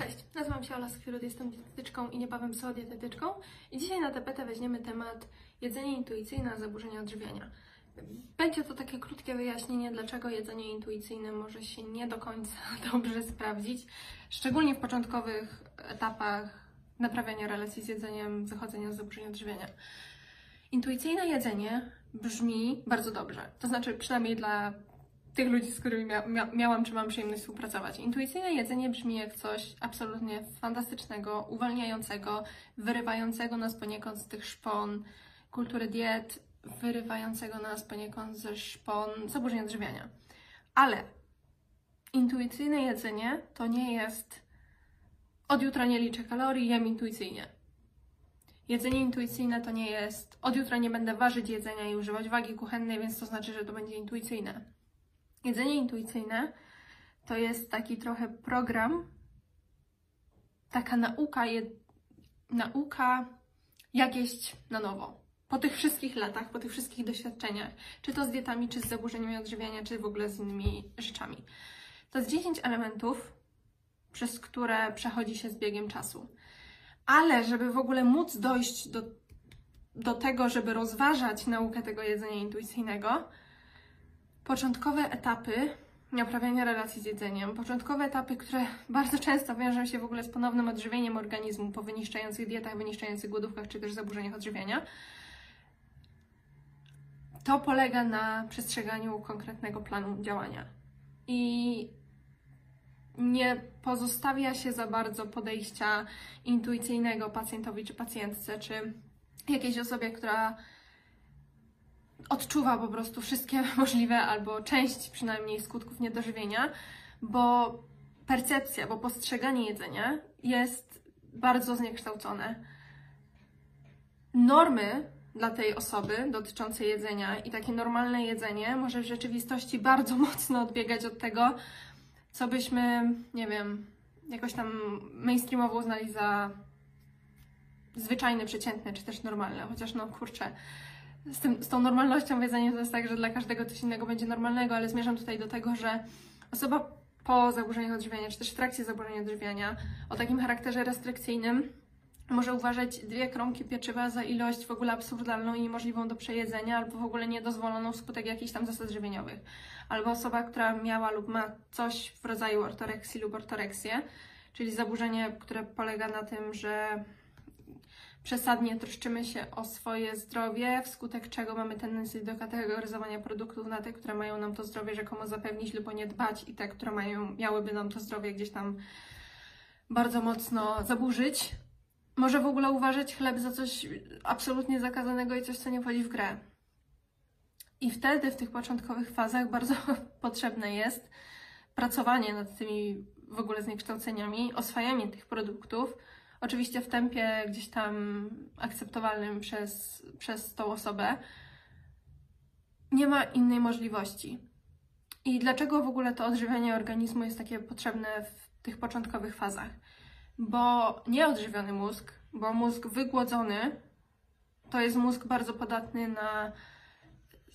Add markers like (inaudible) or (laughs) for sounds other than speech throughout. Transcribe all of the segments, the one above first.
Cześć, nazywam się Ola Skwirut, jestem dietetyczką i niebawem zoodietetyczką i dzisiaj na tapetę weźmiemy temat jedzenie intuicyjne, a zaburzenia odżywiania. Będzie to takie krótkie wyjaśnienie, dlaczego jedzenie intuicyjne może się nie do końca (laughs) dobrze sprawdzić, szczególnie w początkowych etapach naprawiania relacji z jedzeniem, wychodzenia z zaburzenia odżywiania. Intuicyjne jedzenie brzmi bardzo dobrze, to znaczy przynajmniej dla tych ludzi, z którymi mia mia miałam czy mam przyjemność współpracować. Intuicyjne jedzenie brzmi jak coś absolutnie fantastycznego, uwalniającego, wyrywającego nas poniekąd z tych szpon kultury diet, wyrywającego nas poniekąd ze szpon zaburzeń odżywiania. Ale intuicyjne jedzenie to nie jest od jutra nie liczę kalorii, jem intuicyjnie. Jedzenie intuicyjne to nie jest od jutra nie będę ważyć jedzenia i używać wagi kuchennej, więc to znaczy, że to będzie intuicyjne. Jedzenie intuicyjne to jest taki trochę program, taka nauka, jed... nauka jak jeść na nowo. Po tych wszystkich latach, po tych wszystkich doświadczeniach, czy to z dietami, czy z zaburzeniami odżywiania, czy w ogóle z innymi rzeczami. To jest 10 elementów, przez które przechodzi się z biegiem czasu. Ale żeby w ogóle móc dojść do, do tego, żeby rozważać naukę tego jedzenia intuicyjnego, początkowe etapy naprawiania relacji z jedzeniem, początkowe etapy, które bardzo często wiążą się w ogóle z ponownym odżywieniem organizmu po wyniszczających dietach, wyniszczających głodówkach czy też zaburzeniach odżywiania, to polega na przestrzeganiu konkretnego planu działania. I nie pozostawia się za bardzo podejścia intuicyjnego pacjentowi czy pacjentce, czy jakiejś osobie, która odczuwa po prostu wszystkie (laughs) możliwe albo część przynajmniej skutków niedożywienia, bo percepcja, bo postrzeganie jedzenia jest bardzo zniekształcone. Normy dla tej osoby dotyczące jedzenia i takie normalne jedzenie może w rzeczywistości bardzo (laughs) mocno odbiegać od tego, co byśmy, nie wiem, jakoś tam mainstreamowo uznali za zwyczajne, przeciętne, czy też normalne. Chociaż no kurczę, z, tym, z tą normalnością w jedzeniu to jest tak, że dla każdego coś innego będzie normalnego, ale zmierzam tutaj do tego, że osoba po zaburzeniach odżywiania, czy też w trakcie zaburzenia odżywiania o takim charakterze restrykcyjnym może uważać dwie kromki pieczywa za ilość w ogóle absurdalną i niemożliwą do przejedzenia, albo w ogóle niedozwoloną wskutek jakichś tam zasad żywieniowych. Albo osoba, która miała lub ma coś w rodzaju ortoreksji lub ortoreksję, czyli zaburzenie, które polega na tym, że przesadnie troszczymy się o swoje zdrowie, wskutek czego mamy tendencję do kategoryzowania produktów na te, które mają nam to zdrowie rzekomo zapewnić lub o nie dbać i te, które mają, miałyby nam to zdrowie gdzieś tam bardzo mocno zaburzyć. Może w ogóle uważać chleb za coś absolutnie zakazanego i coś, co nie wchodzi w grę. I wtedy, w tych początkowych fazach, (laughs) bardzo potrzebne jest pracowanie nad tymi w ogóle zniekształceniami, oswajanie tych produktów, Oczywiście w tempie gdzieś tam akceptowalnym przez, przez tą osobę. Nie ma innej możliwości. I dlaczego w ogóle to odżywianie organizmu jest takie potrzebne w tych początkowych fazach? Bo nieodżywiony mózg, bo mózg wygłodzony, to jest mózg bardzo podatny na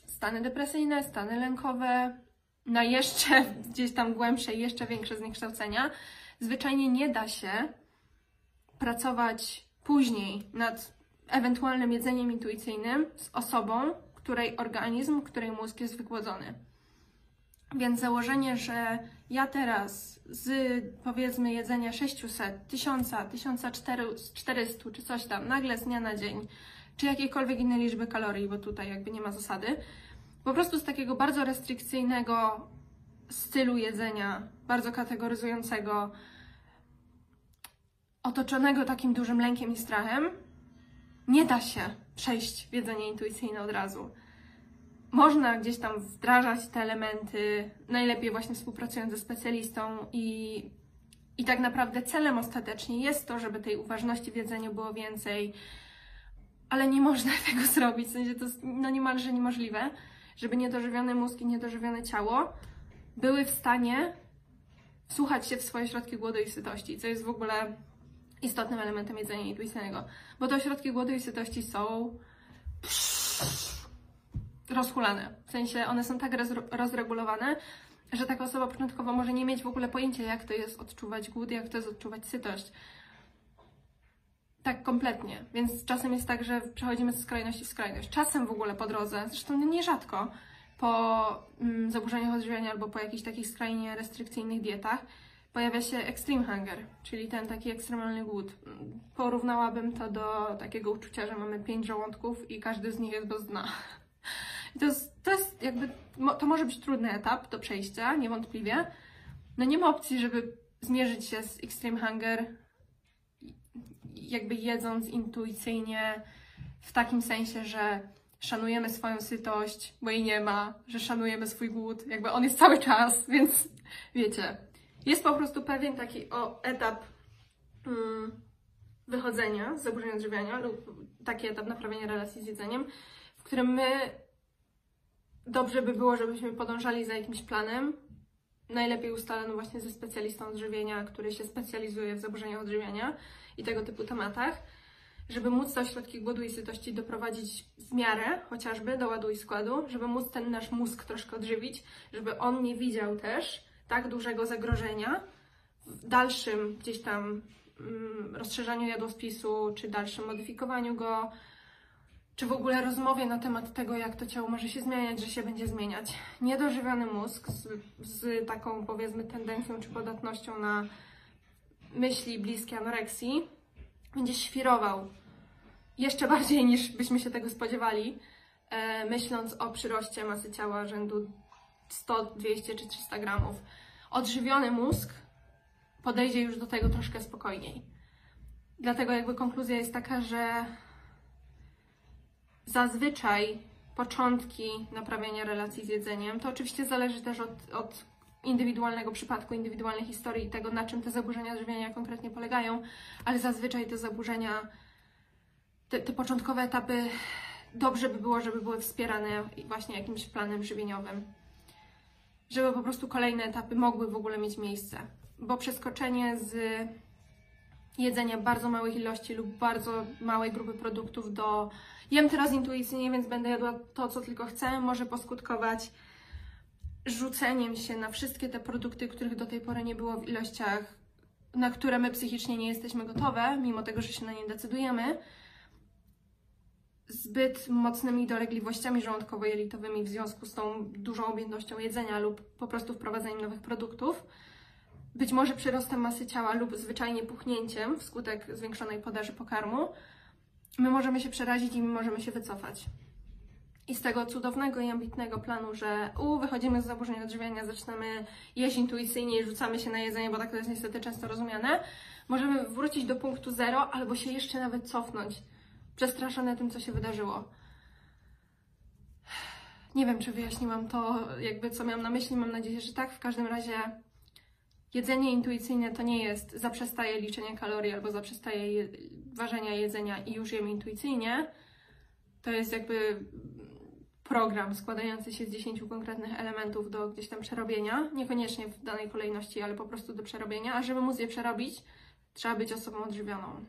stany depresyjne, stany lękowe, na jeszcze (laughs) gdzieś tam głębsze jeszcze większe zniekształcenia. Zwyczajnie nie da się pracować później nad ewentualnym jedzeniem intuicyjnym z osobą, której organizm, której mózg jest wygłodzony. Więc założenie, że ja teraz z powiedzmy jedzenia 600, 1000, 1400 czy coś tam, nagle z dnia na dzień, czy jakiejkolwiek innej liczby kalorii, bo tutaj jakby nie ma zasady, po prostu z takiego bardzo restrykcyjnego stylu jedzenia, bardzo kategoryzującego, otoczonego takim dużym lękiem i strachem, nie da się przejść w jedzenie intuicyjne od razu. Można gdzieś tam wdrażać te elementy, najlepiej właśnie współpracując ze specjalistą i, i tak naprawdę celem ostatecznie jest to, żeby tej uważności w jedzeniu było więcej, ale nie można (laughs) tego zrobić, w sensie to jest no niemalże niemożliwe, żeby niedożywiony mózg i niedożywione ciało były w stanie wsłuchać się w swoje środki głodu i sytości, co jest w ogóle istotnym elementem jedzenia intuicyjnego, bo te ośrodki głodu i sytości są rozhulane. W sensie one są tak rozregulowane, że taka osoba początkowo może nie mieć w ogóle pojęcia, jak to jest odczuwać głód, jak to jest odczuwać sytość. Tak kompletnie. Więc czasem jest tak, że przechodzimy z skrajności w skrajność. Czasem w ogóle po drodze, zresztą nierzadko, po mm, zaburzeniach odżywiania albo po jakichś takich skrajnie restrykcyjnych dietach, pojawia się extreme hunger, czyli ten taki ekstremalny głód. Porównałabym to do takiego uczucia, że mamy pięć żołądków i każdy z nich jest bez dna. (laughs) I to jest, to jest jakby, to może być trudny etap do przejścia, niewątpliwie. No nie ma opcji, żeby zmierzyć się z extreme hunger jakby jedząc intuicyjnie w takim sensie, że szanujemy swoją sytość, bo jej nie ma, że szanujemy swój głód, jakby on jest cały czas, (laughs) więc wiecie, jest po prostu pewien taki o, etap mm, wychodzenia z zaburzenia odżywiania lub taki etap naprawienia relacji z jedzeniem, w którym my dobrze by było, żebyśmy podążali za jakimś planem, najlepiej ustalonym właśnie ze specjalistą odżywienia, który się specjalizuje w zaburzeniach odżywiania i tego typu tematach, żeby móc te ośrodki głodu i sytości doprowadzić w miarę chociażby do ładu i składu, żeby móc ten nasz mózg troszkę odżywić, żeby on nie widział też tak dużego zagrożenia w dalszym gdzieś tam mm, rozszerzaniu jadłospisu, czy dalszym modyfikowaniu go, czy w ogóle rozmowie na temat tego, jak to ciało może się zmieniać, że się będzie zmieniać. Niedożywiony mózg z, z taką powiedzmy tendencją czy podatnością na myśli bliskie anoreksji będzie świrował jeszcze bardziej niż byśmy się tego spodziewali, e, myśląc o przyroście masy ciała rzędu 100, 200 czy 300 gramów. Odżywiony mózg podejdzie już do tego troszkę spokojniej. Dlatego jakby konkluzja jest taka, że zazwyczaj początki naprawiania relacji z jedzeniem, to oczywiście zależy też od, od indywidualnego przypadku, indywidualnej historii i tego, na czym te zaburzenia odżywiania konkretnie polegają, ale zazwyczaj te zaburzenia, te, te początkowe etapy, dobrze by było, żeby były wspierane właśnie jakimś planem żywieniowym, żeby po prostu kolejne etapy mogły w ogóle mieć miejsce, bo przeskoczenie z jedzenia bardzo małych ilości lub bardzo małej grupy produktów do jem teraz intuicyjnie, więc będę jadła to, co tylko chcę, może poskutkować rzuceniem się na wszystkie te produkty, których do tej pory nie było w ilościach, na które my psychicznie nie jesteśmy gotowe, mimo tego, że się na nie decydujemy, zbyt mocnymi dolegliwościami żołądkowo-jelitowymi w związku z tą dużą objętością jedzenia lub po prostu wprowadzeniem nowych produktów, być może przyrostem masy ciała lub zwyczajnie puchnięciem wskutek zwiększonej podaży pokarmu, my możemy się przerazić i my możemy się wycofać. I z tego cudownego i ambitnego planu, że u, wychodzimy z zaburzeń odżywiania, zaczynamy jeść intuicyjnie i rzucamy się na jedzenie, bo tak to jest niestety często rozumiane, możemy wrócić do punktu zero albo się jeszcze nawet cofnąć, przestraszone tym, co się wydarzyło. Nie wiem, czy wyjaśniłam to, jakby co miałam na myśli. Mam nadzieję, że tak. W każdym razie jedzenie intuicyjne to nie jest zaprzestaje liczenia kalorii albo zaprzestaje je, ważenia jedzenia i już jem intuicyjnie. To jest jakby program składający się z 10 konkretnych elementów do gdzieś tam przerobienia, niekoniecznie w danej kolejności, ale po prostu do przerobienia, a żeby móc je przerobić, trzeba być osobą odżywioną.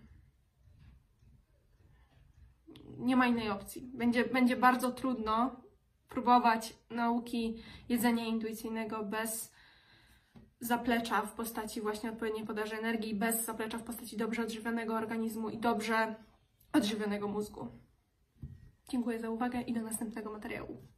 Nie ma innej opcji. Będzie, będzie bardzo trudno próbować nauki jedzenia intuicyjnego bez zaplecza w postaci właśnie odpowiedniej podaży energii, bez zaplecza w postaci dobrze odżywionego organizmu i dobrze odżywionego mózgu. Dziękuję za uwagę i do następnego materiału.